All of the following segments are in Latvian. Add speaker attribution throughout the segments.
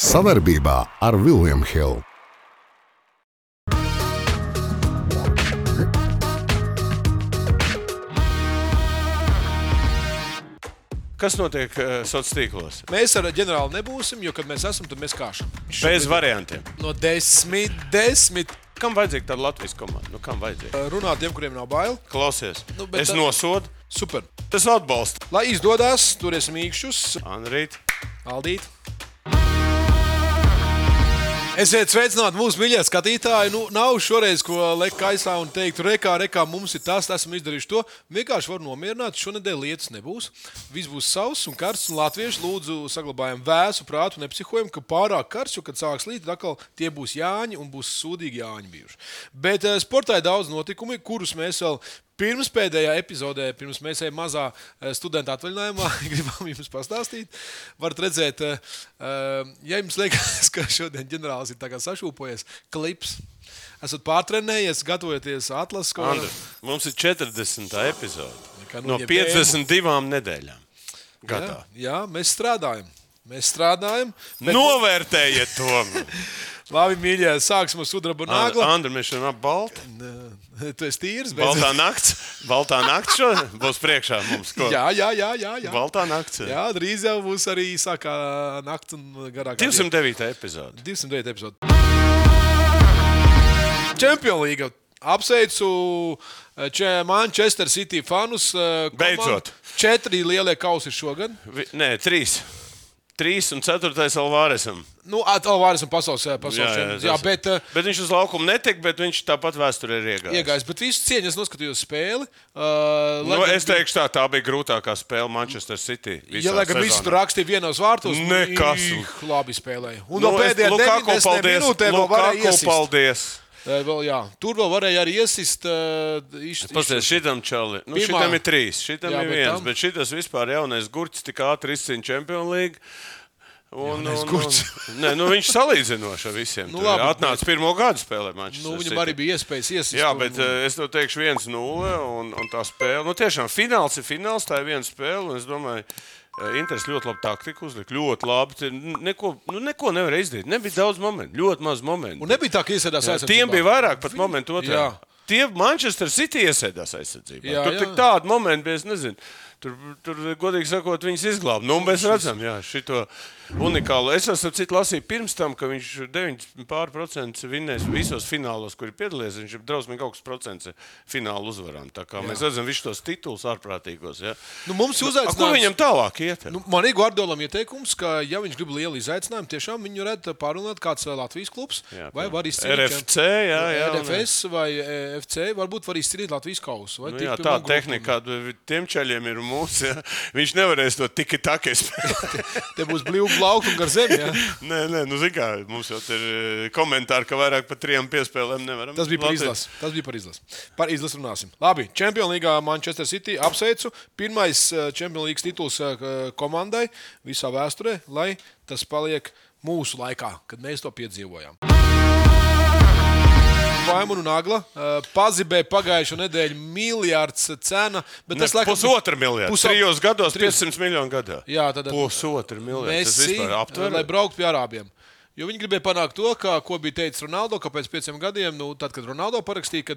Speaker 1: Savarbībā ar Vilniņu Hildu.
Speaker 2: Kas notiek uh, sociālos tīklos?
Speaker 3: Mēs ar ģenerāli nebūsim, jo, kad mēs esam, tad mēs kāšam.
Speaker 2: Bez variantiem.
Speaker 3: No desmit, desmit.
Speaker 2: Kam vajadzīga tāda Latvijas komanda? Nu, kam vajadzīga?
Speaker 3: Runāt tiem, kuriem nav bail.
Speaker 2: Klausies,
Speaker 3: Nu, bet
Speaker 2: es
Speaker 3: tad-
Speaker 2: nosodu,
Speaker 3: Super.
Speaker 2: tas atbalsta.
Speaker 3: Lai izdodas, turēsim īkšķus,
Speaker 2: Anrīt,
Speaker 3: Aldīt. Esiet sveicināti mūsu mīļie skatītāji. Nu, nav šoreiz, ko likt kaisā un teikt, rekā, rekā, mums ir tas, esam izdarījuši to. Vienkārši var nomierināt, šonadēļ lietas nebūs. Viss būs sauss un karsts, un latvieši lūdzu saglabājam vēsu prātu nepsihojam, ka pārāk karsts, jo, kad sāks līt, atkal tie būs jāņi un būs sūdīgi jāņi bijuši. Bet eh, sportā ir daudz notikumi, kurus mēs vēl Pirms pēdējā epizodē, pirms mēs ejam mazā eh, studenta atvaļinājumā, gribam jums pastāstīt. Varat redzēt, eh, eh, ja jums liekas, ka šodien ģenerālis ir sašūpojies, klips. Esat pārtrenējies, gatavojaties atlases
Speaker 2: Andri, mums ir 40. epizode.
Speaker 3: Nekā
Speaker 2: No
Speaker 3: noņem
Speaker 2: 52 nedēļām.
Speaker 3: Jā,
Speaker 2: Gadā.
Speaker 3: jā, mēs strādājam. Mēs strādājam. Bet,
Speaker 2: Novērtējiet to!
Speaker 3: labi, mīļie, sāksim ar sudraba nāglu.
Speaker 2: Andri, mēs šodien ap baltu.
Speaker 3: Tu esi tīrs. Bet...
Speaker 2: Baltā nakts. Baltā nakts šodien būs priekšā mums. Ko?
Speaker 3: Jā, jā, jā. jā, jā.
Speaker 2: Baltā nakts.
Speaker 3: jā, drīz jau būs arī īsākā nakts un garākā. diena.
Speaker 2: 209. epizode.
Speaker 3: 209 epizode. Champions League. Apsveicu eh, Manchester City fanus. eh.
Speaker 2: Beidzot.
Speaker 3: Četri lielie kausi šogad.
Speaker 2: Vi- Nē, trīs. Trīs un ceturtais Alvāresam.
Speaker 3: Nu, Alvārs un pasaules, eh, pasaules
Speaker 2: Jā, jā,
Speaker 3: jā,
Speaker 2: tas-
Speaker 3: bet uh,
Speaker 2: Bet viņš uz laukuma netika, bet viņš tāpat vēsturē ir iegājis.
Speaker 3: iegājis. Bet visu cieņu es noskatījos spēli. Uh,
Speaker 2: Nu, es teikšu, tā, tā bija grūtākā spēle Manchester City.
Speaker 3: Ja, lai gan viss tur rakstīja vienos vārtos,
Speaker 2: Nekas.
Speaker 3: ih, labi spēlēja. Un
Speaker 2: Nu,
Speaker 3: no
Speaker 2: es-
Speaker 3: pēdējā
Speaker 2: Lukaku,
Speaker 3: 90
Speaker 2: paldies,
Speaker 3: minūtē vēl varēja
Speaker 2: Lukaku,
Speaker 3: iesist.
Speaker 2: paldies.
Speaker 3: Vēl, jā, tur vēl varēja arī iesist.
Speaker 2: Pasies, šitam čali. Nu, šitam ir trīs, šitam
Speaker 3: Jā,
Speaker 2: ir
Speaker 3: bet
Speaker 2: viens,
Speaker 3: tam-
Speaker 2: bet šitas vispār jaunais gurķis tik ātri izcīnīja Champions League. Un, un, un, nē, nu, viņš salīdzinoši ar visiem.
Speaker 3: Nu, labi,
Speaker 2: Atnāca pirmo gadu spēlē
Speaker 3: Nu, viņam arī bija iespējas iesist.
Speaker 2: Jā,
Speaker 3: un-
Speaker 2: bet uh, es tev teikšu, viens nulle un, un tā spēle. Nu, tiešām fināls ir fināls, tā ir viena spēle. un Es domāju, uh, Inters ļoti labi taktiku uzlika. Ļoti labi. Neko, nu, neko nevarēja izdarīt. Nebija daudz momentu, ļoti maz momentu.
Speaker 3: Un nebija tā, ka iesēdās aizsardzībā.
Speaker 2: Tiem bija vairāk pat momentu otrā.
Speaker 3: Jā.
Speaker 2: Tie Manchester City iesēdās aizsardzībā.
Speaker 3: Jā,
Speaker 2: tur
Speaker 3: jā.
Speaker 2: tik tādi momenti bija, es nezinu. Tur, tur godīgi sakot, viņas izglāba. Nu, mēs redzam, jā, šito unikālu. Es esmu citu lasīju pirms tam, ka viņš 9% vinnēs visos finālos, kur ir piedalījies. Viņš ir drausmīgi augsts procents fināla uzvarām. Tā kā jā. mēs redzam visus tos titulus ārprātīgos. Ja.
Speaker 3: Nu, mums
Speaker 2: A,
Speaker 3: uzaicinājums.
Speaker 2: Ko viņam tālāk iet?
Speaker 3: Nu, man ir Guardiolam ieteikums, ka, ja viņš grib lielu izaicinājumu, tiešām viņu redz pārunāt kāds eh, Latvijas klubs.
Speaker 2: Jā,
Speaker 3: vai var izcīnīt
Speaker 2: RFC, jā, jā,
Speaker 3: RFS vai eh, FC, varbūt var izcīnīt Latvijas kausu.
Speaker 2: Nu, jā, tā tehnika, tiem ceļiem ir mūsu. Ja. Viņš nevarēs to tik tā, spēlēt.
Speaker 3: Te būs blīvi plaukti un gar zemi. Ja?
Speaker 2: nē, nē, nu, zini kā, mums jau ir eh, komentāri, ka vairāk par trijām piespēlēm nevaram.
Speaker 3: Tas bija par izlasi. Tas bija par izlasi. Par izlasi runāsim. Labi, Champions League Manchester City apsveicu. Pirmais Champions League tituls komandai visā vēsturē, lai tas paliek mūsu laikā, kad mēs to piedzīvojām. Vaimanu un Nagla eh, pazibēja pagājušo nedēļu miljards cena, bet
Speaker 2: Ne,
Speaker 3: tas laikam
Speaker 2: Pusotra miljarda.
Speaker 3: Pusa-
Speaker 2: Trijos gados
Speaker 3: Trīs-
Speaker 2: 500 miljonu gadā.
Speaker 3: Jā, tad
Speaker 2: Pusotra miljarda. Tas
Speaker 3: Messi,
Speaker 2: vispār
Speaker 3: lai brauktu pie arābiem. Jo viņi gribēja panākt to, ka, ko bija teicis Ronaldo, ka pēc pieciem gadiem, nu, tad, kad Ronaldo parakstīja, ka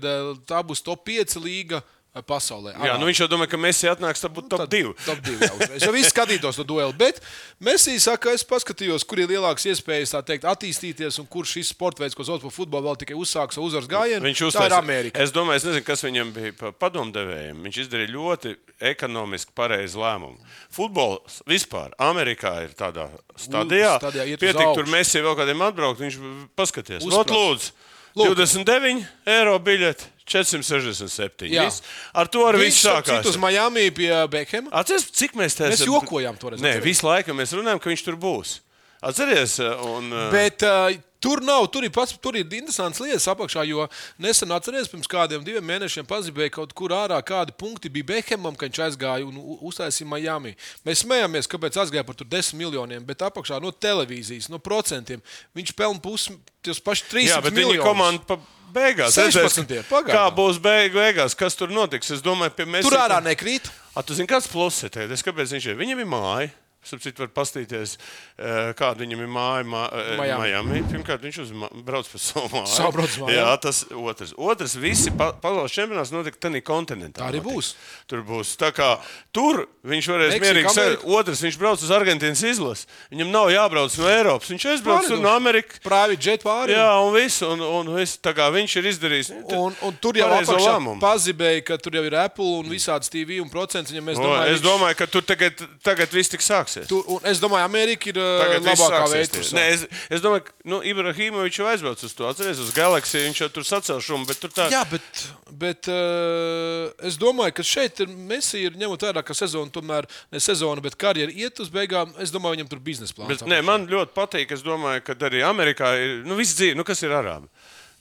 Speaker 3: tā būs top 5 līga pasaulē.
Speaker 2: Jā, nu viņš jau domā, ka Messi atnāks, tad būtu top 2.
Speaker 3: Nu, Top 2 jau. Es jau visu skatītos to dueli, bet Messi saka, es paskatījos, kur ir lielākas iespējas tā teikt, attīstīties un kurš šis sports veids, ko sauc par futbolu, vēl tikai uzsāks savu uzvaras gājienu.
Speaker 2: Viņš
Speaker 3: tā ir
Speaker 2: uztaisīja.
Speaker 3: Amerika.
Speaker 2: Es domāju, es nezinu, kas viņam bija pa padomdevējiem. Viņš izdarīja ļoti ekonomiski pareizu lēmumu. Futbols vispār Amerikā ir tādā stadijā,
Speaker 3: stadijā
Speaker 2: pietiek tur Messi vēl kādiem atbraukt. Viņš paskaties,
Speaker 3: Uzsprāst.
Speaker 2: Ot, lūdzu,
Speaker 3: Lūk.
Speaker 2: 29 eiro biļeti, 467.
Speaker 3: Jā.
Speaker 2: Viss. Ar to arī viss sākās.
Speaker 3: citu uz Miami pie Bekhama.
Speaker 2: Atceries, cik mēs te
Speaker 3: Mēs
Speaker 2: esam-
Speaker 3: jokojām toreiz,
Speaker 2: Nē,
Speaker 3: atceries?
Speaker 2: visu laiku mēs runājam, ka viņš tur būs. Atceries, un, uh,
Speaker 3: Bet uh, tur nav, tur ir, pats, tur ir interesants lietas apakšā, jo nesen atceries, pirms kādiem diviem mēnešiem pazibēja kaut kur ārā, kādi punkti bija Behamam, kad viņš aizgāja un uztaisīja Miami. Mēs smējāmies, kāpēc aizgāja par tur 10 miljoniem, bet apakšā no televīzijas, no procentiem viņš pelna pusi, tos paši 3
Speaker 2: Jā,
Speaker 3: miljonus.
Speaker 2: beigās
Speaker 3: 16.
Speaker 2: redzēs, kā būs beigās, kas tur notiks. Es domāju, pie mēs
Speaker 3: Tur ārā nekrīt.
Speaker 2: A, tu zini, kāds pluss ir kāpēc viņš ir? Viņam ir māja. Sapratu, var pastīties, eh, kāda viņam ir māja mā, eh,
Speaker 3: Miami.
Speaker 2: Miami. Pirmkārt, viņš uzma- brauc pa savu māju.
Speaker 3: Savu brauc uz mājām.
Speaker 2: Jā, tas otrs. Otrs, visi pa, pasaules čempionāts notika tajā kontinentā.
Speaker 3: Tā arī
Speaker 2: notika.
Speaker 3: būs.
Speaker 2: Tur būs. Tā kā tur viņš varēs
Speaker 3: Meksika,
Speaker 2: mierīgi sēdēt. Otrs, viņš brauc uz Argentīnas izlases. Viņam nav jābrauc no Eiropas. Viņš aizbrauc no Amerikas.
Speaker 3: Private jet pāri.
Speaker 2: Jā, un viss. Un, un viss, tā kā viņš ir izdarījis.
Speaker 3: Un, un tur jau
Speaker 2: lēmumu.
Speaker 3: pazibēja, ka tur jau ir Apple un visādas TV un procents. Viņam, es domāju,
Speaker 2: es domāju, ka tur tagad, tagad viss tik sāksies.
Speaker 3: Tur, un es domāju, Amerika ir uh,
Speaker 2: Tagad
Speaker 3: labākā
Speaker 2: tie. Nē, es, es domāju, ka nu, Ibrahimovičs jau aizbrauc uz to. Atcerieties, uz Galaxiju viņš jau tur sacēl šumu, bet tur tā.
Speaker 3: Jā, bet, bet uh, es domāju, ka šeit ir Messi ir ņemot vērā, ka sezona tomēr ne sezona, bet karjera iet uz beigām. Es domāju, viņam tur biznesa plāns.
Speaker 2: Man ļoti patīk. Es domāju, ka arī Amerikā ir nu, viss dzīve. Nu, kas ir arābi?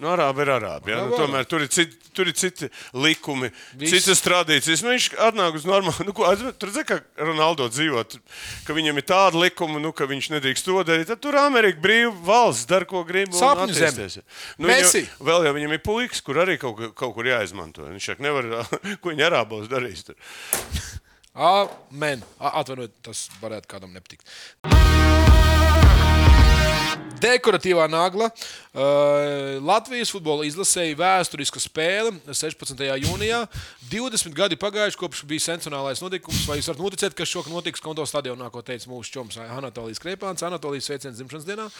Speaker 2: Nu, arābi ir arābi. Ja? Nu,
Speaker 3: Arābi.
Speaker 2: tomēr tur ir, citi, tur ir citi likumi,
Speaker 3: Viss.
Speaker 2: citas tradīcijas. Nu, viņš atnāk uz normālu. Nu, ko, tur redzēja, ka Ronaldo dzīvot, ka viņam ir tāda likuma, nu, ka viņš nedrīkst to darīt. Tad tur Amerika brīva valsts, dara, ko grib. un
Speaker 3: Sapņu zeme.
Speaker 2: attīsties. Nu, viņam, vēl jau viņam ir puikas, kur arī kaut, ka- kaut kur jāizmanto. Viņš saka, nevar, ko viņi arābos darīs. Tur.
Speaker 3: Amen. Atvainojiet, tas varētu kādam nepatikt. Dekoratīvā nagla. Uh, Latvijas futbola izlasēja vēsturiska spēle 16. jūnijā. 20 gadi pagājuši kopš bija sensacionālais notikums. Vai jūs varat noticēt, ka šokā notiks konto stadionā, ko teica mūsu čoms Anatolijas Krepāns, Anatolijas sveiciens dzimšanas dienā.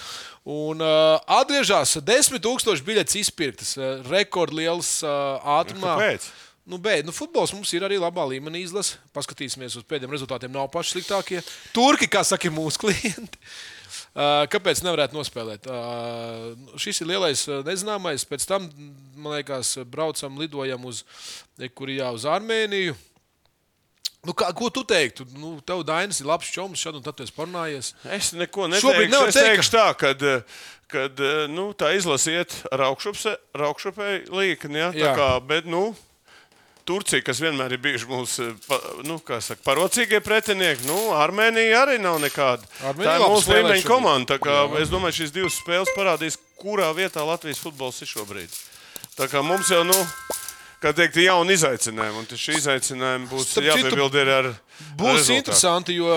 Speaker 3: Un uh, atgriežas 10 000 biļetes izpirktas, uh, rekordliels uh, ātrumā.
Speaker 2: Kāpēc?
Speaker 3: Nu, bet nu, futbols mums ir arī labā līmenī izlase. Paskatīsimies uz pēdējiem rezultātiem. Nav paši sliktākie. Turki, kā saka, ir mūsu klienti. Uh, Kāpēc nevarētu nospēlēt? Uh, šis ir lielais uh, nezināmais. Pēc tam, man liekas, braucam, lidojam uz, jā, uz Armēniju. Nu, kā, ko tu teiktu? Nu, tev Dainis ir labs čoms, šad un tad esi parunājies.
Speaker 2: Es neko
Speaker 3: Šobrīd
Speaker 2: neteikšu.
Speaker 3: nevar
Speaker 2: Es
Speaker 3: teikt,
Speaker 2: teikšu tā, ka. Kad, nu, tā izlasiet raukšupē līkni, ja, tā
Speaker 3: Jā.
Speaker 2: kā, bet, nu, Turcija, kas vienmēr ir bijuši mūsu pa, nu, saka, parocīgie pretinieki, nu, Armēnija arī nav nekāda.
Speaker 3: Armēnija
Speaker 2: tā ir mūsu līmeņa komanda. Es domāju, šīs divas spēles parādīs, kurā vietā Latvijas futbols ir šobrīd. Tā kā mums jau, nu, kā teikt, ir jauni izaicinājumi, un šī izaicinājuma būs jāpiebild ar.
Speaker 3: Būs
Speaker 2: rezultātu.
Speaker 3: interesanti, jo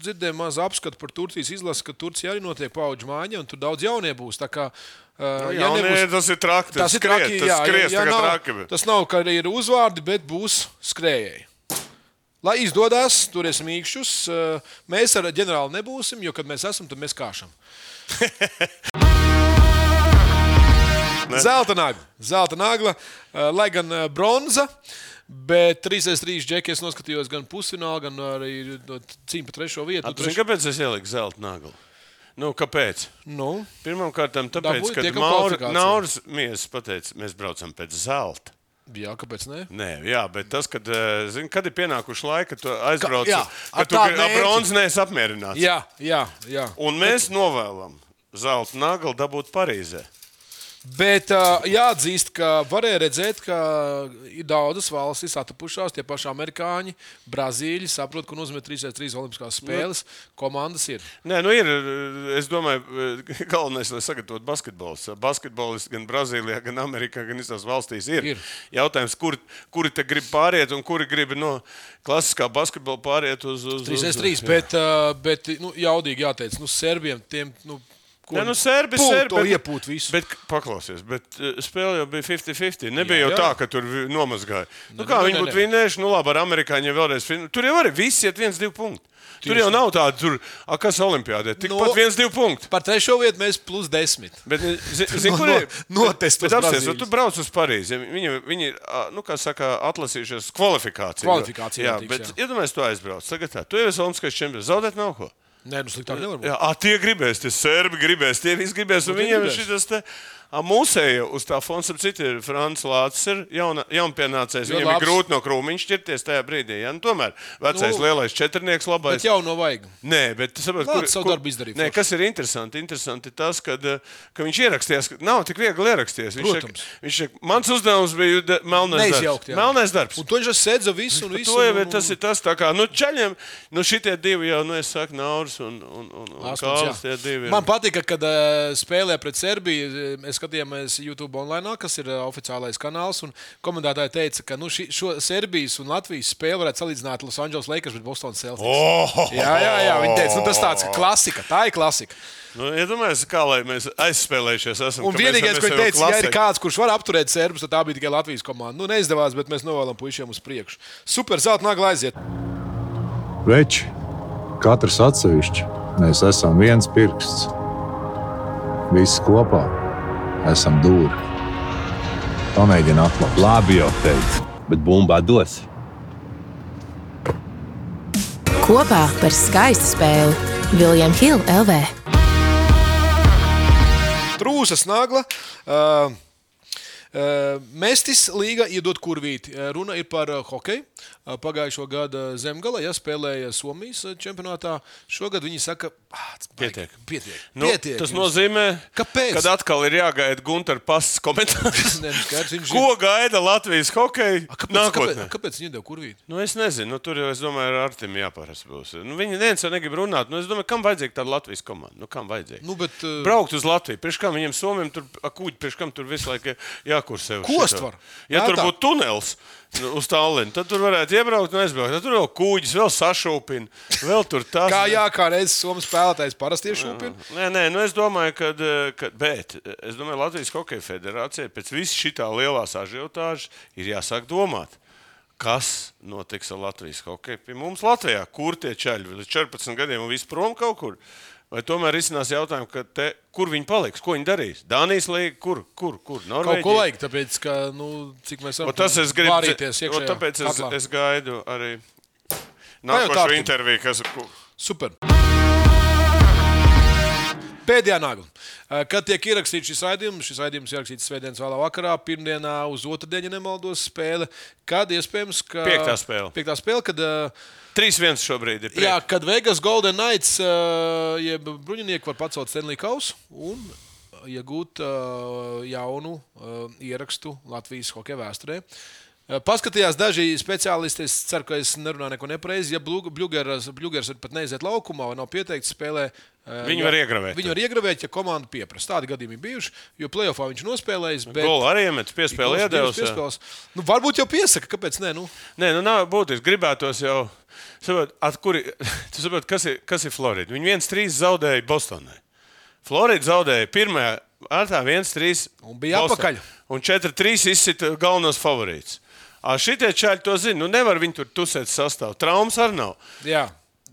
Speaker 3: dzirdēju maz apskatu par Turcijas izlasi, ka Turcija arī notiek paudžu mājiņa, un tur daudz jaunie būs. Kā, uh,
Speaker 2: Nu,
Speaker 3: ja
Speaker 2: jaunie,
Speaker 3: nebūs-
Speaker 2: tas ir traki. Tas,
Speaker 3: Tas ir traki,
Speaker 2: tas
Speaker 3: jā,
Speaker 2: skries,
Speaker 3: ja,
Speaker 2: tā kā
Speaker 3: nav,
Speaker 2: traki. bet-
Speaker 3: tas nav, ka arī ir uzvārdi, bet būs skrējēji. Lai izdodas, turēsim īkšķus. Uh, Mēs ar ģenerāli nebūsim, jo, kad mēs esam, tad mēs kāšam. Zelta nagla. Zelta nagla, uh, lai gan uh, bronza. Bet 3-3 džekļi es noskatījos gan pusfinālā, gan arī no cīņu par trešo vietu.
Speaker 2: Tu zini, kāpēc es ieliku zelta naglu? Nu, kāpēc?
Speaker 3: Nu,
Speaker 2: Pirmkārt, tāpēc, ka. Nauris Mies pateica, mēs braucam pēc zelta.
Speaker 3: jā, kāpēc ne?
Speaker 2: Nē, jā, bet tas, kad, eh, zini, kad ir pienākuši laika, kad aizbrauc,
Speaker 3: jā,
Speaker 2: ka
Speaker 3: ar tādu
Speaker 2: ar
Speaker 3: mērķi.
Speaker 2: bronzu neesi apmierināts.
Speaker 3: Jā, jā, jā.
Speaker 2: Un mēs novēlam zelta naglu dabūt Parīzē.
Speaker 3: Bet uh, jāatzīst, ka varēja redzēt, ka ir daudzas valstis atapušās, tie paši amerikāņi, brazīļi, saprot, ko nozīmē 3-3 Olimpiskās spēles. Komandas ir.
Speaker 2: Nē, nu ir. Es domāju, galvenais, lai sagatavotu basketbols. Basketbolisti gan Brazīlijā, gan Amerikā, gan visās valstīs ir.
Speaker 3: Ir.
Speaker 2: Jautājums, kur, kuri te grib pāriet un kuri grib no klasiskā basketbola pāriet uz, uz, uz
Speaker 3: 3-3, bet, uh, bet nu, jaudīgi jāteic, nu, serbiem tiem. Nu,
Speaker 2: Nē, nu, serbi,
Speaker 3: pult
Speaker 2: serbi, bet-
Speaker 3: iepūt visu.
Speaker 2: Bet, paklausies, bet uh, spēle jau bija 50-50. Nebija
Speaker 3: Jā,
Speaker 2: jau
Speaker 3: jā.
Speaker 2: tā, ka tur nomazgāja. Nu,
Speaker 3: Nē,
Speaker 2: kā
Speaker 3: nē,
Speaker 2: viņi
Speaker 3: nē,
Speaker 2: būtu
Speaker 3: nē.
Speaker 2: vinējuši, nu labi, ar amerikāņiem vēlreiz. Tur jau arī viss iet viens, divi punkti. Tur jau nav tāda, tur, a, kas Olimpijādē. Tikpat
Speaker 3: Nu,
Speaker 2: viens, divi punkti.
Speaker 3: Par trešo vietu mēs plus desmit.
Speaker 2: Bet, zi- zi,
Speaker 3: No-
Speaker 2: kur ir?
Speaker 3: no-
Speaker 2: Bet, bet apsties,
Speaker 3: Brazīlijas.
Speaker 2: tu brauc uz Parīzi. Viņi, viņi ir, nu, kā saka, atlasījušies kvalifikāciju.
Speaker 3: Kvalifikācija
Speaker 2: Jā, bet
Speaker 3: jā.
Speaker 2: iedomājieties, tu aizbrauc. Tagad tā, tu jau esi Olimpiskais čempions. Zaudēt nav ko.
Speaker 3: Nē, nu sliktāk nevar būt.
Speaker 2: Jā, tie gribēs, tie serbi gribēs, tie visi gribēs.
Speaker 3: Nu,
Speaker 2: viņiem ir šis te. A, Mūsēji uz tā fona, ap citu, ir Frants Lācis, ir jauna, jaunpienācējs. Viņam
Speaker 3: labs.
Speaker 2: ir grūti no krūmiņa šķirties tajā brīdī. Ja? Nu, tomēr vecais
Speaker 3: Nu,
Speaker 2: lielais četrnieks, labais.
Speaker 3: Jau no vajag.
Speaker 2: Nē, bet saprot,
Speaker 3: Lācis savu darbu izdarīja
Speaker 2: Nē, kas ir interesanti? Interesanti tas, ka, ka viņš ierakstījās. ka Nav tik viegli ierakstīties. Viņš
Speaker 3: Protams.
Speaker 2: Saka, viņš saka, mans uzdevums bija melnais
Speaker 3: Neizjaukt,
Speaker 2: darbs.
Speaker 3: jā.
Speaker 2: Melnais darbs.
Speaker 3: Un to viņš sēdza visu un visu.
Speaker 2: To jau
Speaker 3: un-
Speaker 2: ir tas, ir tas tā kā, nu, čaļiem, nu, šitie divi jau, nu, es saku, Nauris un, un, un, un Kāls,
Speaker 3: jā.
Speaker 2: tie divi. ir-
Speaker 3: Man patika, kad uh, spēlē pret Serbiju. eh, Es skatījāmies YouTube online, kas ir oficiālais kanāls. un Komentētāji teica, ka nu, ši, šo Serbijas un Latvijas spēli varētu salīdzināt Los Angeles Lakers pret Boston Celtics.
Speaker 2: Oh!
Speaker 3: Jā, jā, jā. Viņi teica, nu, tas tāds klasika, tā ir klasika.
Speaker 2: Nu, iedomājieties, kā lai mēs aizspēlējušies. Esam,
Speaker 3: Un
Speaker 2: ka mēs
Speaker 3: vienīgais, ko
Speaker 2: jau
Speaker 3: teica, ja ir kāds, kurš var apturēt serbus, tad tā bija tikai Latvijas komanda. Nu, neizdevās, bet mēs novēlam puišiem uz priekšu. Super, zelta nagla aiziet.
Speaker 4: Veči, katrs atsevišķi, mēs esam viens pirksts. Visi kopā esam dūri. Pamēģini atklāt.
Speaker 5: Labi, jau teicu, bet bumbā dos.
Speaker 6: Kopā par skaistu spēli Viljams Hilde LV.
Speaker 3: Trūsas nagla. Uh, Uh, Mestis līga iedod kurvīti. Uh, Runa ir par uh, hokeju. Pagājušo gadu zemgala ja, spēlēja Somijas čempionātā. Šogad viņi saka,
Speaker 2: Pietiek.
Speaker 3: Pietiek.
Speaker 2: Nu,
Speaker 3: Pietiek
Speaker 2: tas
Speaker 3: jums."
Speaker 2: nozīmē,
Speaker 3: Kāpēc?
Speaker 2: kad atkal ir jāgaida Gunter pasas komentārs. Ko gaida Latvijas hokeja
Speaker 3: A, Kāpēc, kāpēc,
Speaker 2: nākotnē?
Speaker 3: kāpēc viņi iedod kurvīti?
Speaker 2: Nu, es nezinu, nu, tur jau es domāju, ar Artiņu jāparas būs. Nu, viņi viens jau negrib runāt. Nu, es domāju, kam vajadzīga tāda Latvijas komanda? Nu, kam vajadzīga?
Speaker 3: Nu, bet, uh,
Speaker 2: Braukt uz Latviju. Priekš kam viņiem Somijam tur akūģi, priekš kam tur visu laiku jākursē. uz
Speaker 3: Kost
Speaker 2: šito.
Speaker 3: var.
Speaker 2: Ja tur būtu tunels nu, uz Tallinu, tad tur varētu iebraukt un aizbraukt. Tad tur vēl kūģis, vēl sašūpina, vēl tur tas.
Speaker 3: Kā jā, kā reizes Somijas spēlētājs parasti iešūpina.
Speaker 2: Nē, nē, nu es domāju, ka. ka bet es domāju, Latvijas Hokeja federācijai pēc visas šī lielās ažiotāžas ir jāsāk domāt. Kas notiks ar Latvijas hokeju? Pie mums Latvijā, kur tie čaļi līdz 14 gadiem un viss prom kaut kur? Vai tomēr risinās jautājumu, te, kur viņi paliks, ko viņi darīs? Dānijas līnija, kur, kur, kur?
Speaker 3: Kaut
Speaker 2: Norvēģija?
Speaker 3: ko vajag, tāpēc, ka, nu, cik mēs varam
Speaker 2: tas es gribu
Speaker 3: vārīties
Speaker 2: o,
Speaker 3: iekšējā
Speaker 2: Tāpēc es, es gaidu arī nākošo interviju, kas ir.
Speaker 3: Super. Pēdējā nagla. Eh, Kad tiek ierakstīts šis raidījums, šis raidījums ierakstīts svētdienas vēlā vakarā, pirmdienā uz otrdienu, ja nemaldos, spēle. Kad iespējams, ka.
Speaker 2: Piektā spēle.
Speaker 3: Piektā spēle, kad. eh,
Speaker 2: 3-1 šobrīd ir.
Speaker 3: Jā, kad Vegas Golden Knights, eh, jeb bruņinieki var pacelt Stanley Kausu un iegūt eh, jaunu eh, ierakstu Latvijas hokeja vēsturē. Paskatījās daži speciālisti. Es ceru, ka es nerunāju neko nepareizi. Ja Bluegers pat neiziet laukumā vai nav pieteikts spēlē,
Speaker 2: Viņu var iegravēt.
Speaker 3: Viņu var iegravēt, ja komanda pieprasa. Tādi gadījumi ir bijuši, jo playoffā viņš nospēlējis. Bet...
Speaker 2: Golu arī iedevis. jā.
Speaker 3: piespēles. Nu, varbūt jau piesaka, kāpēc ne? Nu,
Speaker 2: Nē, nu nav būtiski. Gribētos jau. Saprot, kuri, tu saproti, kas ir, kas ir Florida? Viņi viens trīs zaudēja Bostonai. Florida zaudēja pirmajā ārtā 1-3.
Speaker 3: Un bija atpakaļ.
Speaker 2: Un 4-3 izsita galvenos favorītus. Šitie čaļi to zina. Nu, nevar viņi tur tusēt sastāvā. Traumas arī nav.
Speaker 3: jā,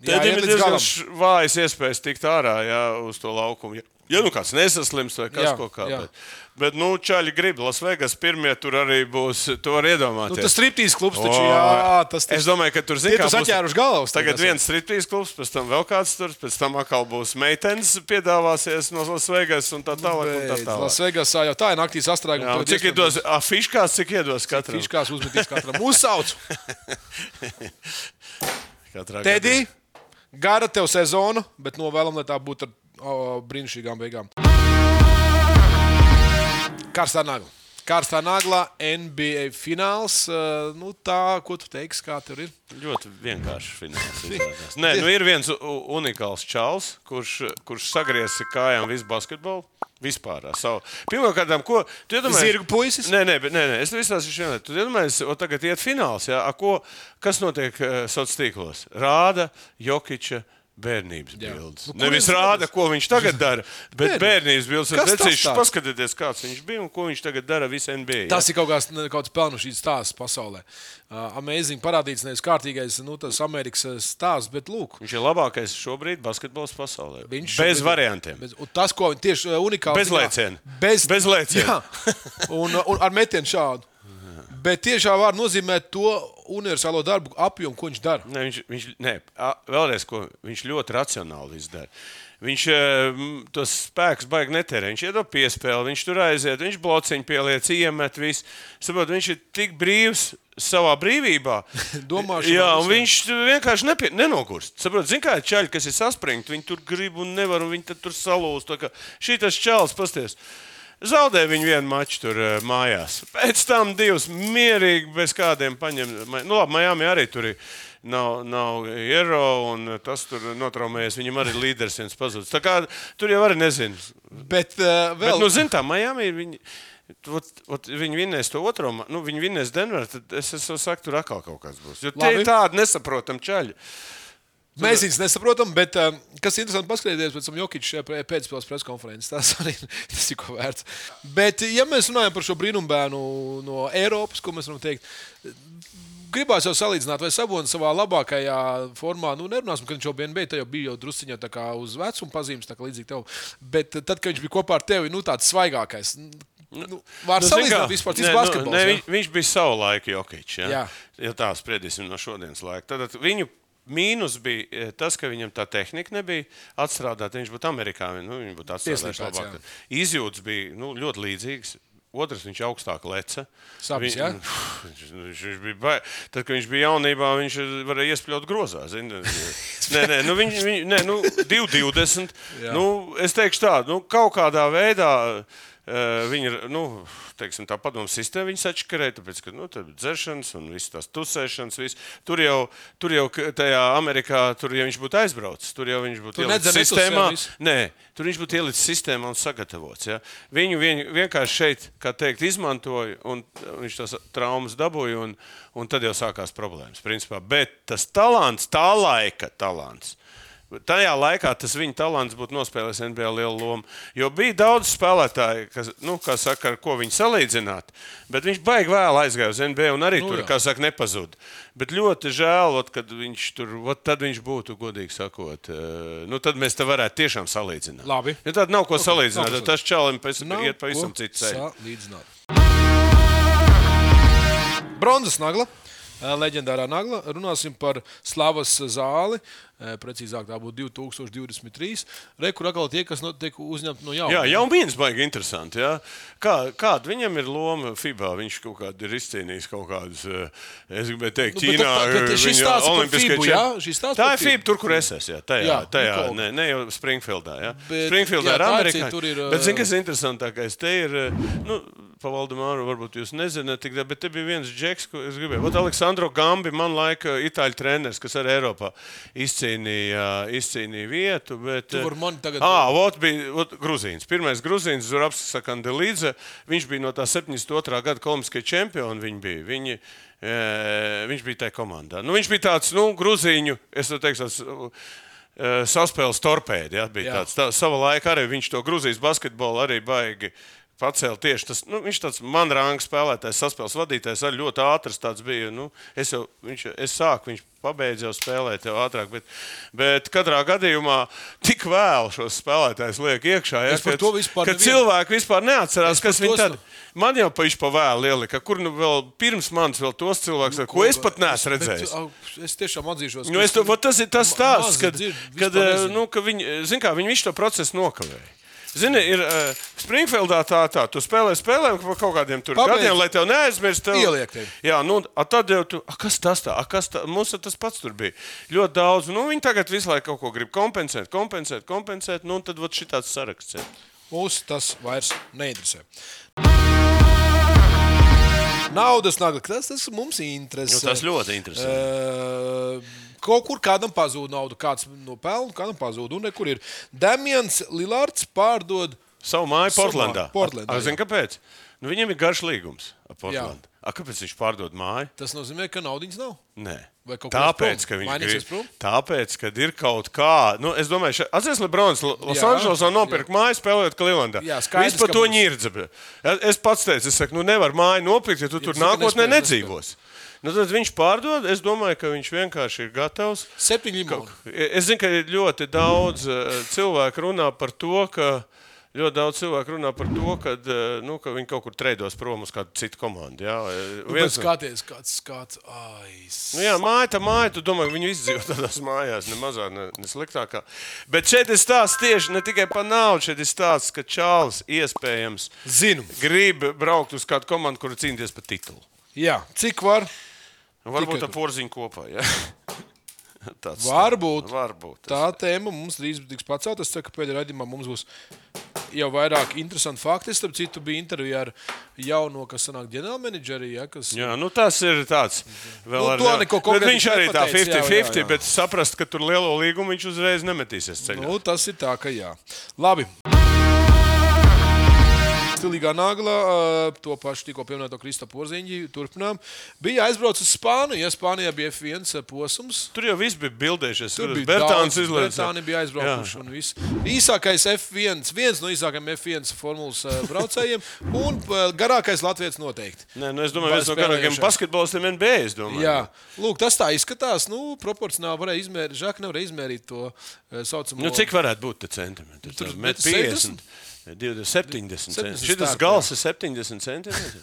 Speaker 2: Tad viņam ir diezgan vājas iespējas tikt ārā jā, uz to laukumu. Ja, nu kāds nesaslims vai kas ko kā. Bet, bet nu, čaļi grib. Lasvegas pirmie tur arī būs. Tu vari iedomāties.
Speaker 3: Nu, tas striptīs klubs taču,
Speaker 2: O,
Speaker 3: jā, tas
Speaker 2: Es domāju, ka tur zina,
Speaker 3: tur saķēruši galvas
Speaker 2: Tagad viens striptīs klubs, pēc tam vēl kāds tur, pēc tam atkal būs meitenes piedāvāsies no Lasvegas un tā tālāk. Un tā tālāk.
Speaker 3: Lasvegasā jau tā ir naktī sastrēguma.
Speaker 2: Jā, un cik iedos, a, fiškās, cik iedos katram?
Speaker 3: Fiškās uzmetīs katram. Uzsauc! Tedī, gara tev sezona, bet novēlam, lai tā būtu o, brīnišķīgām beigām. Karstā nagla. Karstā naglā NBA fināls. eh, Nu, tā, ko tu teiksi, kā tur ir?
Speaker 2: Ļoti vienkārši fināls. izrādās. Nē, nu ir viens unikāls čalis, kurš, kurš sagriezis kājām visu basketbolu. Vispār. Savu. Pirmkārt, ko tu iedomājies?
Speaker 3: Zirgu puisis?
Speaker 2: Nē, nē, nē, nē es visās esmu vienā. Tu iedomājies, o tagad iet fināls. Jā, A, ko, kas notiek uh, sociālos tīklos? Rāda Jokiča. Bērnības
Speaker 3: Jā.
Speaker 2: bildes.
Speaker 3: Nu,
Speaker 2: Nevis rāda, ko viņš tagad dara, bet
Speaker 3: Bērnības.
Speaker 2: bērnības bildes.
Speaker 3: Kas tas
Speaker 2: Vecīši,
Speaker 3: tāds?
Speaker 2: paskatieties, kāds viņš bija un ko viņš tagad dara visā NBA. jā.
Speaker 3: Tas ir kaut kāds, kāds pelnušķīgs stāsts pasaulē. Uh, Amazing parādīts nevis kārtīgais, nu, tas Amerikas eh, stāsts, bet lūk.
Speaker 2: Viņš ir labākais šobrīd basketbols pasaulē.
Speaker 3: Viņš
Speaker 2: Bez
Speaker 3: šobrīd-
Speaker 2: variantiem.
Speaker 3: Bez, un tas, ko viņi tieši uh, unikāli
Speaker 2: Bez lēciena.
Speaker 3: Bez,
Speaker 2: Bez lēciena.
Speaker 3: Un, un ar metienu šādu. Bet tiešām var nozīmēt to universālo darbu apjomu, ko viņš dara.
Speaker 2: Ne, viņš, viņš, ne, vēlreiz, ko viņš ļoti racionāli izdara. Viņš m, tos spēkus baigi netērē. Viņš iedod piespēli, viņš tur aiziet, viņš blociņu pieliec, iemet visu. Saprot, viņš ir tik brīvs savā brīvībā.
Speaker 3: Domāšana
Speaker 2: Jā, un viņš vienkārši nepie, nenogurst. Saprot, zin kā ir čaļi, kas ir saspringti, viņi tur grib un nevar, un viņi tur salūst. Šī tas čalis, pasties. Zaudēja viņu vienu maču tur uh, mājās. Pēc tam divas mierīgi, bez kādiem paņem. Nu, labi, Miami arī tur ir nav, nav eiro, un tas tur notraumējies. Viņam arī līderis viens pazudis. Tā kā tur jau arī nezinu.
Speaker 3: Bet uh,
Speaker 2: Bet,
Speaker 3: vēl
Speaker 2: nu, zini, tā Miami ir. Viņi, Ot, ot, viņi vinnēs to otro, nu, viņi vinnēs Denveru. Tad es, es saku, tur atkal kaut kas būs. Jo tie
Speaker 3: Labi.
Speaker 2: ir tādi nesaprotami čaļi.
Speaker 3: Mēs viņus nesaprotam, bet uh, kas ir interesanti paskatīties pēc tam Jokiča pēcspēles preskonferences. Tas arī tas ir ko vērts. Bet, ja mēs runājam par šo brīnumbēnu no Eiropas, ko mēs varam teikt, gribās jau salīdzināt, vai Sabonis savā labākajā formā, nu, nerunāsim, ka viņš jau bija NBA, tad jau bija jau drusciņā tā kā uz vecuma pazīmes, tā kā līdzīgi tev. Bet uh, tad, kad viņš bija kopā ar tevi, nu, tāds svaigākais. Nu, var
Speaker 2: Nu,
Speaker 3: salīdzināt vispār, cits
Speaker 2: nu,
Speaker 3: basketbols.
Speaker 2: nē,
Speaker 3: ja?
Speaker 2: viņš, bija savu laiku Jokic. Ja,
Speaker 3: Jā.
Speaker 2: ja tā spriedīsim no šodienas laika. Tad viņu mīnus bija eh, tas, ka viņam tā tehnika nebija atstrādāta. Viņš būtu Amerikā, nu, viņš būtu atstrādājis labāk. Izjūtas bija nu, ļoti līdzīgas. Otrs viņš augstāk leca.
Speaker 3: Sabis,
Speaker 2: Viņ-
Speaker 3: ja?
Speaker 2: Viņš, viņš, viņš bija bai... Tad, kad viņš bija jaunībā, viņš varēja iespļaut grozā. zini. Nē, nē, nu, viņš, viņ, nē, nu, 2,20. nu, es teikšu tā, nu, kaut kādā veidā. Uh, viņi ir nu, teiksim, tā padomu sistēma, viņi sačakarēja, tāpēc, ka nu, ir dzeršanas un visas tās tusēšanas. Viss. Tur jau, tur jau tajā Amerikā, tur jau viņš būtu aizbraucis. Tur jau viņš būtu ielicis sistēmā.
Speaker 3: visu.
Speaker 2: Nē, tur viņš būtu ielicis sistēmā un sagatavots. Ja? Viņu vien, vienkārši šeit, kā teikt, izmantoja, un viņš tās traumas dabūja, un, un tad jau sākās problēmas. Principā. Bet tas talants, tā laika talants. Tajā laikā tas viņa talants būtu nospēlējis NBA lielu lomu. Jo bija daudz spēlētāju, kas, nu, kā saka, ar ko viņi salīdzināt. Bet viņš baigi vēl aizgāja uz NBA un arī
Speaker 3: Nu
Speaker 2: nu, tur,
Speaker 3: jā.
Speaker 2: kā saka, nepazuda. Bet ļoti žēl, ot, kad viņš tur, ot, tad viņš būtu, godīgi sakot, eh, nu, tad mēs te varētu tiešām salīdzināt.
Speaker 3: Labi.
Speaker 2: Ja tad nav ko salīdzināt,
Speaker 3: nav ko
Speaker 2: tad tas čalim pēc
Speaker 3: Nav
Speaker 2: iet pavisam ceļu.
Speaker 3: salīdzināt. Bronzas nagla. eh, Leģendārā nagla. Runāsim par Slavas zāli. Eh, Precīzāk, tā būtu 2023. Rekur atkal tie, kas no, tiek uzņemti no jauna.
Speaker 2: Jā, jau viens baigi interesanti. Jā. Kā, kāda viņam ir loma FIBA? Viņš kaut kādā ir izcīnījis kaut kādus, eh, es gribēju teikt,
Speaker 3: Nu, bet
Speaker 2: Ķīnā.
Speaker 3: tā- bet šis
Speaker 2: viņa
Speaker 3: stāsts par
Speaker 2: čem-
Speaker 3: jā? Šis stāsts
Speaker 2: Tā ir FIBA, tur, kur es esmu. Jā, tajā,
Speaker 3: Jā,
Speaker 2: jā, tajā ne, ne jau Springfieldā. Jā.
Speaker 3: Bet,
Speaker 2: Springfieldā
Speaker 3: jā,
Speaker 2: ir Amerikā.
Speaker 3: ir,
Speaker 2: Bet,
Speaker 3: ā,
Speaker 2: zini, kas ir interesantākais? Te ir, eh, nu, pa Valdemāru varbūt jūs nezināt, tik, bet te bija viens džeks, ko es gribēju. Ot, Aleksandro Gambi, man laika itāļu treneris, kas arī Eiropā izcīnīja, izcīnīja vietu. Bet,
Speaker 3: Tu vari mani tagad-
Speaker 2: Ā, Vot bija ot, Grūzīns. Pirmais Grūzīns, Zurabs Sakandelīdze. Viņš bija no tā 72. gada Kolumbiskajā čempiona. Viņi bija. Viņi, e, viņš bija tajā komandā. Nu, viņš bija tāds, nu, Grūzīņu, es teiktu, tāds. e, Saspēles torpēdi. Ja, bija
Speaker 3: Jā.
Speaker 2: tāds, tā, sava laika arī viņš to Grūzijas basketbolu arī baigi pacēla tieši tas. Nu, viņš tāds man rāņš spēlētājs, saspēles vadītājs, arī ļoti ātrs tāds bija. Nu, es jau viņš, es sāku, viņš pabeidza jau spēlēt jau ātrāk, bet, bet katrā gadījumā tik vēl šos spēlētājus liek iekšā. Ja,
Speaker 3: Es
Speaker 2: kad- kad
Speaker 3: nevienu-
Speaker 2: cilvēki vispār neatcerās, kas
Speaker 3: par
Speaker 2: viņi tad. Man jau pa viņš pa vēlu ielika, kur nu vēl pirms manis vēl tos cilvēkus, ar ko es pat neesmu redzējis.
Speaker 3: Bet, es tiešām atzīšos,
Speaker 2: Nu, es to, tas ir tas stāsts, kad, kad, eh, nu, ka viņi, zin kā, viņi visu to procesu nokavēja. Zini, ir uh, Springfieldā tā, tā, tu spēlē, spēlē par kaut kādiem tur
Speaker 3: Pabeidz.
Speaker 2: gadiem, lai tev neaizmirst. Tev...
Speaker 3: Ieliek tevi.
Speaker 2: Jā, nu, a, tad jau tu, a, kas tas tā, a, kas tā, mums tas pats tur bija. Ļoti daudz, nu, viņi tagad visu laiku kaut ko grib kompensēt, kompensēt, kompensēt, nu, un tad vot šitāds saraksts.
Speaker 3: Mūs tas vairs neinteresē. Naudas nagla, tas, tas mums interesē.
Speaker 2: Nu, tas ļoti interesanti.
Speaker 3: Uh, kaut kur kādam pazūd nauda, kāds nopelna, kādam pazūd. Un kur ir Damians Lillards pārdod.
Speaker 2: Savu māju Portlandā.
Speaker 3: Portlandā.
Speaker 2: Zini, kāpēc? Nu, viņiem ir garš līgums ar Portlandu. A, kāpēc viņš pārdod māju?
Speaker 3: Tas nozīmē, ka naudas nav.
Speaker 2: Nē. Tāpēc, ka viņš grib, tāpēc, ka ir kaut kā, nu, es domāju, ka Azies Lebrons Losandželosā nopirka māju spēlējot.
Speaker 3: Jā, skaidrs,
Speaker 2: Viņš par to
Speaker 3: būs.
Speaker 2: ņirdza. Es pats teicu, es saku, nu nevar māju nopirkt, ja tu tur
Speaker 3: tu saki,
Speaker 2: nākotnē nedzīvos. Nu, tad viņš pārdod. Es domāju, ka viņš vienkārši ir gatavs.
Speaker 3: Septiņi limoni.
Speaker 2: Es zinu, ka ļoti daudz eh, cilvēku runā par to, ka ļoti daudz cilvēku runā par to, ka, eh, nu, ka viņi kaut kur treidos prom uz kādu citu komandu. Jā,
Speaker 3: Nu,
Speaker 2: Viens no-
Speaker 3: skaties, kāds skats. Aiz.
Speaker 2: Nu, jā, māja, tā māja, tu domā, ka viņi izdzīvo tādās mājās, ne mazāk, ne, ne sliktākā. Bet šeit ir stāsts tieši ne tikai par naudu, šeit ir stāsts, ka Čāls iespējams
Speaker 3: Zinu.
Speaker 2: grib braukt uz kādu komandu, kur cīnīties par titulu.
Speaker 3: Jā, cik var?
Speaker 2: Nu, Varbūt ar porziņu kopā. Ja? Tāds
Speaker 3: Varbūt.
Speaker 2: Varbūt.
Speaker 3: Tā tēma mums drīz tiks pacelt. Es ceru, ka pēdējā raidījumā mums būs jau vairāk interesanti fakti. Es, starp citu, biju intervijā ar jauno, kas sanāk ģenerālmenedžeri, ja, kas
Speaker 2: Jā, nu tas ir tāds. Vēl
Speaker 3: Nu,
Speaker 2: ar,
Speaker 3: to neko
Speaker 2: bet
Speaker 3: konkrēti
Speaker 2: viņš arī tā
Speaker 3: nepateica, jā, jā,
Speaker 2: 50-50,
Speaker 3: jā.
Speaker 2: bet saprast, ka tur lielo līgumu viņš uzreiz nemetīsies ceļā.
Speaker 3: Nu, tas ir tā, ka jā. Labi. Stilīgā nagla, ā, to pašu tikko pieminēto Krista Porziņģi, turpinām. Bija aizbraucis uz Spāniju, ja Spānijā bija F1 posms.
Speaker 2: Tur jau viss bija bildējušies.
Speaker 3: Tur bija
Speaker 2: Bertāns izlaists.
Speaker 3: Bertāni bija aizbraukuši. un viss. Īsākais F1, viens no īsākajiem F1 formulas ā, braucējiem un garākais Latvijas noteikti.
Speaker 2: Nē, nu es domāju, viens no garākajiem basketbolistiem NBA.
Speaker 3: Jā, lūk, tas tā izskatās. Nu, proporcionāli varēja izmērīt, žāk nevarēja izmērīt to saucamo.
Speaker 2: Nu, cik varētu būt tie centimetri?
Speaker 3: Tur
Speaker 2: Tur
Speaker 3: metrs
Speaker 2: 50. 20, 70
Speaker 3: 70
Speaker 2: centimetri. Šis gals ir 70 centimetri.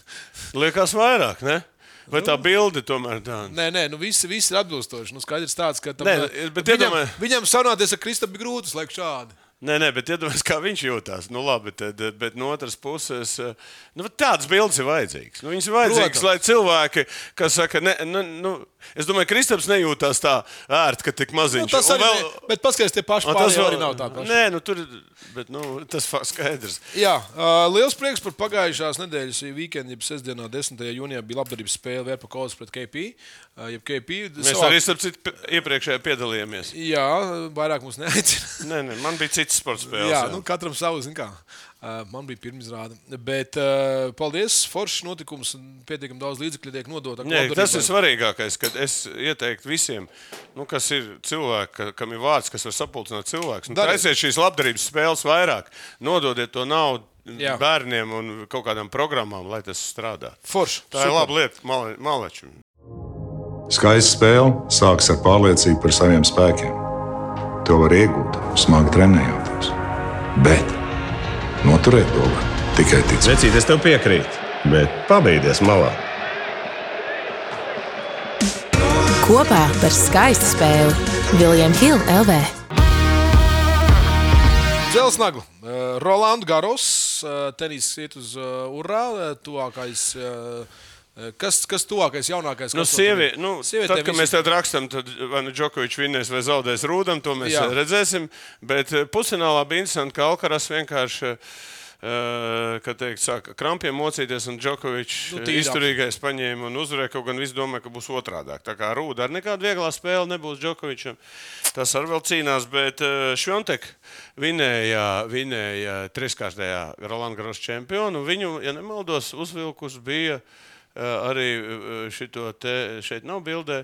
Speaker 2: Liekas vairāk, ne? Vai tā bilde tomēr tāda?
Speaker 3: Nē, nē, nu viss, viss ir atbilstoši. Nu, skaidrs tāds, ka tam,
Speaker 2: Nē, bet
Speaker 3: viņam,
Speaker 2: iedomāj-
Speaker 3: viņam sarunāties ar Kristapu grūti, lai šādi.
Speaker 2: Nē, nē, bet iedomājieties, kā viņš jūtas. Nu, labi, tad, bet no otras puses, nu, tādas bildes ir vajadzīgas. Nu, viņas ir vajadzīgas,
Speaker 3: Protams.
Speaker 2: lai cilvēki, kas saka, ne, nu, nu, es domāju, Kristaps nejūtās tā ērti, ka tik
Speaker 3: Nu,
Speaker 2: maziņš.
Speaker 3: tas
Speaker 2: Un
Speaker 3: arī, vēl... ne, bet paskatieties, tie paši pārējie arī nav tādi paši.
Speaker 2: Nē, nu, tur, bet, nu, tas skaidrs.
Speaker 3: Jā, ā, liels prieks par pagājušās nedēļas weekendu, jeb sestdienā, 10. jūnijā bija labdarības spēle Vērpakovs pret KP. Jeb KP
Speaker 2: Mēs
Speaker 3: savā-
Speaker 2: arī, starp citu, iepriekšējā piedalījāmies.
Speaker 3: Jā, vairāk mums neaicina.
Speaker 2: Nē, nē, man bija cits sports spēles.
Speaker 3: Jā, nu, katram savu, zin kā. Uh, man bija pirmizrāde. Bet, uh, paldies, Foršs notikums. un Pietiekami daudz līdzekļu tiek nodota.
Speaker 2: Nē,
Speaker 3: labdarībai.
Speaker 2: tas ir svarīgākais, kad es ieteiktu visiem, nu, kas ir cilvēki, ka- kam ir vārds, kas var sapulcināt cilvēkus. Nu, taisiet šīs labdarības spēles vairāk, nododiet to naudu
Speaker 3: Jā.
Speaker 2: bērniem un kaut kādām programmām, lai tas strādā.
Speaker 3: Foršs.
Speaker 2: Tā ir laba lieta male- malečam.
Speaker 4: Skaista spēle sākas ar pārliecību par saviem spēkiem. To var iegūt, smagi trenējoties. Bet noturēt to var tikai ticēt.
Speaker 5: Vecīt, es tev piekrītu, bet pabeigties malā.
Speaker 6: Kopā par skaistu spēli Viljams Hilde LV.
Speaker 3: Dzelsnagla. Uh, Rolands Garos. Uh, tenis iet uz uh, urā. Tuvākais. Uh, Kas, kas tuvākais, jaunākais?
Speaker 2: Nu, sievi, nu,
Speaker 3: Sievietēm
Speaker 2: tad, kad
Speaker 3: visi-
Speaker 2: mēs tādā rakstām, tad vai nu Džokovičs vinnēs vai zaudēs rūdam, to mēs
Speaker 3: Jā.
Speaker 2: Redzēsim. Bet eh, pusfinālā bija interesanti, ka Alkaras vienkārši. Uh, kad teikt, sāka krampiem mocīties, un Džokovičs
Speaker 3: Nu, tīrāk.
Speaker 2: izturīgais paņēma un uzvarēja. Kaut gan viss domāja, ka būs otrādi. Tā kā rūda ar nekādu vieglā spēli nebūs Džokovičam. Tas arī vēl cīnās, bet Švontek vinēja, vinēja trīskārtajā Rolanda Gross čempionu. Viņu, ja nemaldos, uzvilkus bija. Uh, arī uh, šito te šeit nav bildē.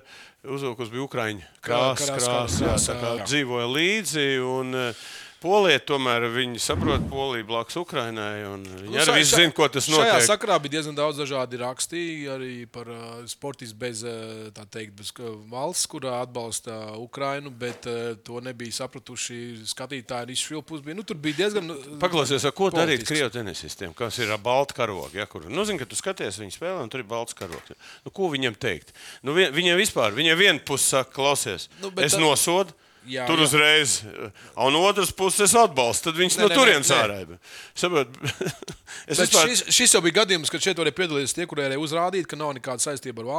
Speaker 2: Uzvilkus bija Ukrāņu krāsa,
Speaker 3: Krāsa,
Speaker 2: krāsa,
Speaker 3: krāsa,
Speaker 2: tā kā
Speaker 3: jā.
Speaker 2: dzīvoja līdzi. Un, uh, Polija tomēr viņi saprot Poliju blakus Ukrainai. Viņi
Speaker 3: Nu,
Speaker 2: arī
Speaker 3: šai-
Speaker 2: zina, ko tas
Speaker 3: Šajā
Speaker 2: notiek.
Speaker 3: sakarā bija diezgan daudz dažādi raksti arī par uh, sportistu bez, uh, tā teikt, bez uh, valsts, kurā atbalsta Ukrainu, bet uh, to nebija sapratuši skatītāji. Arī švilpus bija. Nu, tur bija diezgan. uh,
Speaker 2: Paklausies, ko darīt
Speaker 3: politisks.
Speaker 2: krievu tenisistiem, kas ir ar baltu karogu. Ja, kur, nu, zin, ka tu skaties viņu spēlē, un tur ir balts karogs. Nu, ko viņam teikt? Nu, vi- viņiem vispār, viņiem viena puse saka, klausies,
Speaker 3: Nu,
Speaker 2: es
Speaker 3: tā-
Speaker 2: nosodu.
Speaker 3: Jā,
Speaker 2: tur
Speaker 3: jā.
Speaker 2: uzreiz, un otrs puses es atbalstu. Tad viņš
Speaker 3: Nē,
Speaker 2: no turienes ārā.
Speaker 3: Bet
Speaker 2: vispār,
Speaker 3: šis, šis jau bija gadījums, kad šeit varēja piedalīties tie, kuriem varēja uzrādīt, ka nav nekāda saistība ar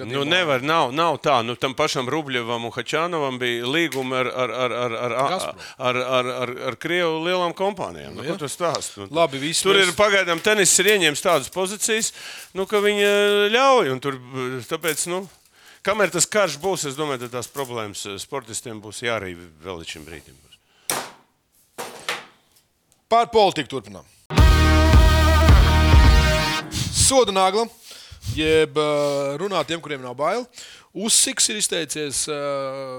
Speaker 3: gadījumā
Speaker 2: Nu, nevar, nav, nav tā. Nu, tam pašam Rubļevam un Hačānovam bija līgumi ar, ar, ar, ar, ar, ar,
Speaker 3: Gazprom.
Speaker 2: ar, ar, ar, ar Krievu lielām kompānijām. Nu, stāsti? Nu,
Speaker 3: Labi, viss
Speaker 2: tur
Speaker 3: mēs-
Speaker 2: ir pagaidām tenis ir ieņēmis tādas pozīcijas, nu, ka viņi eh, ļauj. un Tur, eh, tāpēc, nu, kamēr tas karš būs, es domāju, ka tās problēmas eh, sportistiem būs jārīv vēl līdz šim brīdim.
Speaker 3: Pār politiku turpinām. Soda nagla, jeb ā, runā tiem, kuriem nav bail. Uzsiks ir izteicies, ā,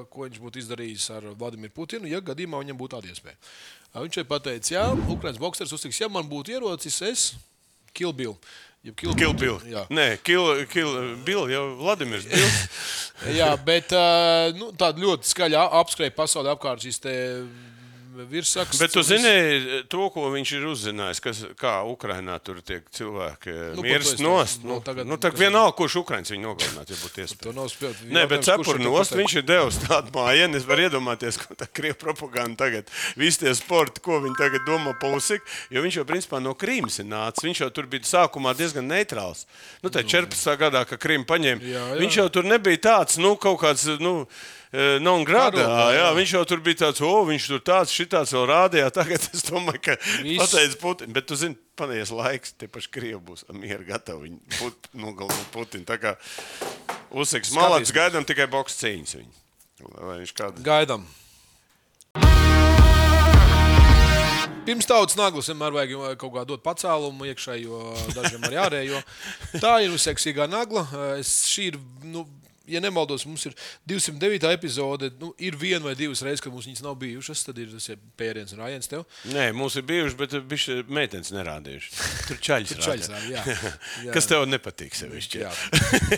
Speaker 3: ko viņš būtu izdarījis ar Vladimiru Putinu, ja gadījumā viņam būtu tāda iespēja. Viņš arī pateica, jā, Ukraiņas boxers uzsiks, ja man būtu ierocis, es Kilbilu.
Speaker 2: Kilpils.
Speaker 3: Jā.
Speaker 2: Nē, Kilpils Kil, Bill, jau Vladimirs.
Speaker 3: Jā, bet ā, nu, tāda ļoti skaļa apskrēja pasaulē apkārt šīs te virsraksts.
Speaker 2: Bet tu zini to, ko viņš ir uzzinājis, kas, kā Ukrainā tur tiek cilvēki
Speaker 3: Nu,
Speaker 2: nu,
Speaker 3: to
Speaker 2: mirst nost. Nu,
Speaker 3: nu, tagad-
Speaker 2: nu,
Speaker 3: kas-
Speaker 2: vienalga, kurš Ukraiņš viņu nogalinātu, ja būtu
Speaker 3: To
Speaker 2: iespējams.
Speaker 3: nav spēlēt.
Speaker 2: Nē, bet cepuri nost, viņš ir devis tādu mājiņu. Es varu iedomāties, ko tā krievu propaganda tagad, visi tie sporti, ko viņi tagad domā par Usiku. Jo viņš jau principā no Krīmas ir nācis. Viņš jau tur bija sākumā diezgan neitrāls. Nu, tā 14. gadā, kad Krīma paņēma,
Speaker 3: Jā, jā.
Speaker 2: viņš jau tur nebija tāds, nu, kaut kāds. Nu, Non
Speaker 3: Karoga,
Speaker 2: jā, viņš jau tur bija tāds, o, viņš tur tāds, šitāds vēl rādījā. Tagad es domāju, ka pateicis Putinu. Bet tu zini, panies laiks, tie paši Krievi būs mieru gatavi. Viņi put, nogalināt Putinu. Tā kā uzseks malāts, gaidām tikai boks cīņas viņu. Vai viņš kādu?
Speaker 3: Gaidām. Pirms tautas naglas vienmēr vajag kaut kā dot pacēlumu iekšā, jo dažiem arī ārējo. Tā ir uzseksīgā nagla. Es, šī ir, nu, ja nemaldos, mums ir 209. epizode. Nu, ir viena vai divas reizes, kad mums viņas nav bijušas. Tad ir tas ir pēriens un rājiens tev.
Speaker 2: Nē, mums ir bijuši, bet viņš meitenes nerādījuši. Tur čaļs.
Speaker 3: Tur
Speaker 2: rādīja.
Speaker 3: rāda, jā. Jā.
Speaker 2: Kas tev nepatīk sevišķi?
Speaker 3: Jā.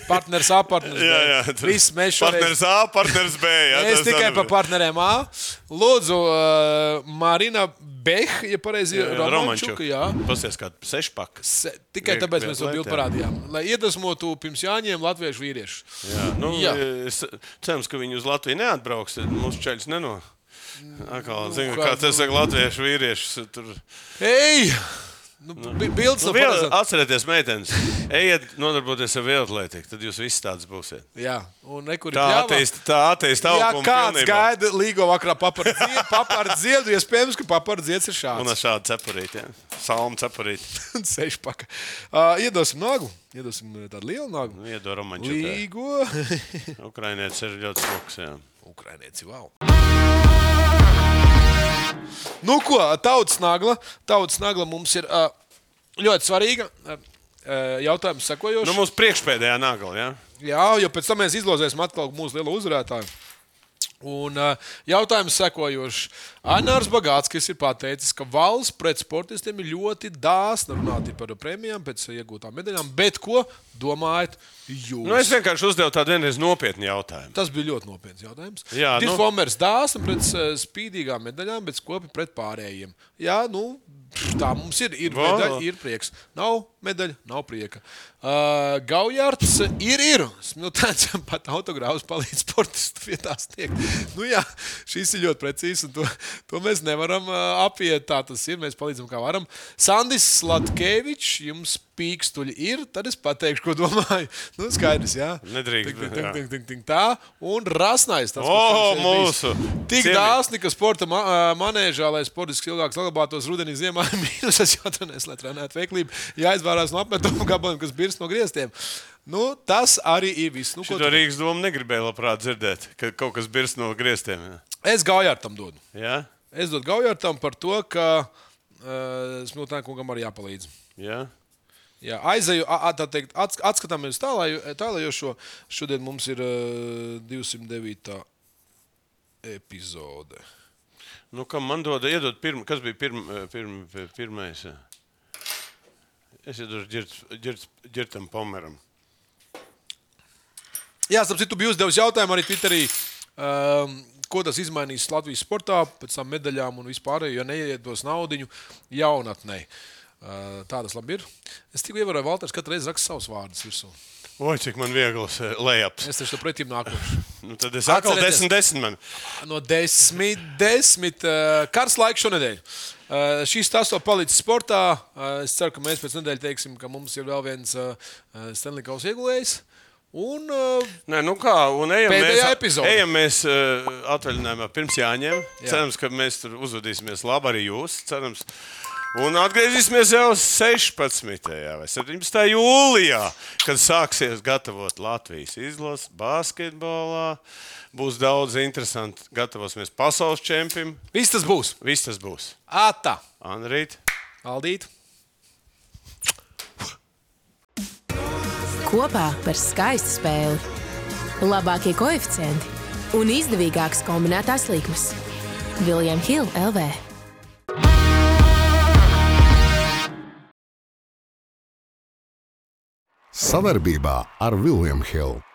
Speaker 3: Partners A, partners B.
Speaker 2: jā, jā tur-
Speaker 3: Viss mēs šoreiz.
Speaker 2: Partners A, partners B. Jā,
Speaker 3: Es tikai par partneriem A. Lūdzu, uh, Marina Beh, ja pareizi ir Romančuka. Jā.
Speaker 2: Pasies kā sešpaka.
Speaker 3: Se, tikai
Speaker 2: Viegli
Speaker 3: tāpēc mēs to bildi
Speaker 2: jā.
Speaker 3: parādījām. Lai iedvesmotu pirms jāņem latviešu vīriešu.
Speaker 2: Jā, nu,
Speaker 3: Jā.
Speaker 2: es cerams, ka viņi uz Latviju neatbrauks. Tad mūsu ceļš neno. Atkal, zinu,
Speaker 3: kā-
Speaker 2: kā tas saka, latviešu vīriešus. Tur...
Speaker 3: Ej! Nu, bi- Bilds
Speaker 2: Nu,
Speaker 3: no
Speaker 2: vēl, atcerieties, meitenes, ejiet nodarboties ar vieglatlētiku, tad jūs visi tāds būsiet.
Speaker 3: Jā, un nekur
Speaker 2: Tā attīst, tā attīst
Speaker 3: Jā,
Speaker 2: augumu
Speaker 3: kāds
Speaker 2: pilnībā.
Speaker 3: gaida līgo vakarā papāra dziedu, iespējams, ka papāra dzieds ir
Speaker 2: Un
Speaker 3: šāds.
Speaker 2: ar šādu cepurīti, jā. Salmu cepurīti.
Speaker 3: Un sešpaka. Uh, iedosim nagu. Iedosim uh, tādu lielu nagu.
Speaker 2: Nu, Iedo romanču.
Speaker 3: Līgo.
Speaker 2: Ukrainietis ir ļoti smuks, jā.
Speaker 3: Ukrainietis, wow. Nu, ko, tautas nagla. Tautas nagla mums ir uh, ļoti svarīga. Uh, jautājums sekojošs.
Speaker 2: Nu, mums priekšpēdējā nagla, jā.
Speaker 3: Jā, jo pēc tam mēs izlozēsim atkal mūsu lielo uzvarētāju. Un uh, jautājums sekojošs. Ainārs Bagātskis ir pateicis, ka valsts pret sportistiem ir ļoti dāsna runāt par prēmijām, pēc iegūtām medaļām. Bet ko domājat jūs?
Speaker 2: Nu, es vienkārši uzdevu tādu vienreiz nopietnu jautājumu.
Speaker 3: Tas bija ļoti nopietns jautājums.
Speaker 2: Jā, nu-
Speaker 3: Difomers dāsna pret uh, spīdīgām medaļām, bet skopi pret pārējiem. Jā, nu, tā mums ir. Ir,
Speaker 2: Vā.
Speaker 3: medaļa, ir prieks. Nav medaļa, nav prieka. Uh, Gaujārds ir. ir. Smiltēns pat autogrāfus palīdz sportistu vietā sniegt. Nu, jā, šis ir ļoti precīzs, un to, to mēs nevaram uh, apiet. Tā tas ir. Mēs palīdzam, kā varam. Sandis Latkevičs, jums pīkstuļi ir, tad es pateikšu, ko domāju. Nu, skaidrs, jā.
Speaker 2: Nedrīkst,
Speaker 3: Tik, tik, tik, tik, tik, tā. Un rasnais. Tas,
Speaker 2: O,
Speaker 3: kas mums ir
Speaker 2: mūsu.
Speaker 3: Tik
Speaker 2: ciemi-
Speaker 3: dāsni, ka sporta ma manēžā, lai sportiski ilgāk saglabātos rudenī, ziemā, ir mīnusas jātrenēs, lai trenētu veiklību. Jāizvērās no apmetumu gabaliem, kas birs no griestiem. Nu, tas arī ir viss. Nu, ko
Speaker 2: To
Speaker 3: tu-
Speaker 2: Rīgas doma negribēja labprāt dzirdēt, ka kaut kas birs no griestiem. jā.
Speaker 3: es Gaujārtam dodu.
Speaker 2: Jā,
Speaker 3: Es dodu Gaujārtam par to, ka uh, Smiltēna kungam arī jāpalīdz.
Speaker 2: jā.
Speaker 3: Jā, aizēju, a- a- tā teikt, ats- atskatāmies tālājošo. Šodien mums ir uh, 209. epizode.
Speaker 2: Nu, kam man dod, iedod pirm, kas bija pirm, pirm, pirmais? Es iedodu ģirtam pomeram.
Speaker 3: Jā, starp citu, bija uzdevis jautājumu arī Twitterī. Um, ko tas izmainīs Latvijas sportā, pēc tam medaļām un vispārējo, ja neiedos naudu jaunatnē. Uh, tā tas labi ir. Es tikai ievēroju, Valters katru reizi raksta savus vārdus virsū.
Speaker 2: Oi, cik man viegls eh, lejaps.
Speaker 3: Es taču pretim nākušu.
Speaker 2: Nu, tad es atkal
Speaker 3: Atcerieties.
Speaker 2: desmit, desmit man.
Speaker 3: No desmit, desmit uh, karsts laiks šonadēļ. Uh, šīs tas vēl palicis sportā. Uh, es ceru, ka mēs pēc nedēļas teiksim, ka mums ir vēl viens uh, Stanley Kausa ieguldījums. Un uh,
Speaker 2: Nē, nu kā, un ejam mēs,
Speaker 3: epizode.
Speaker 2: ejam mēs uh, atvaļinājumā pirms jāņem.
Speaker 3: Jā.
Speaker 2: Cerams, ka mēs tur uzvedīsimies labi arī jūs. Cerams. Un atgriezīsimies jau 16. vai 17. jūlijā, kad sāksies gatavot Latvijas izlases basketbolā. Būs daudz interesanti. Gatavosimies pasaules čempim.
Speaker 3: viss tas būs.
Speaker 2: Viss tas būs.
Speaker 3: Ata,
Speaker 2: Anrīt.
Speaker 3: Aldīt.
Speaker 6: Kopā par skaistu spēli. Labākie koeficienti un izdevīgākas kombinētās likmes. Viljams Hilde LV.
Speaker 1: Savaarbībā ar Viljumu Hilu.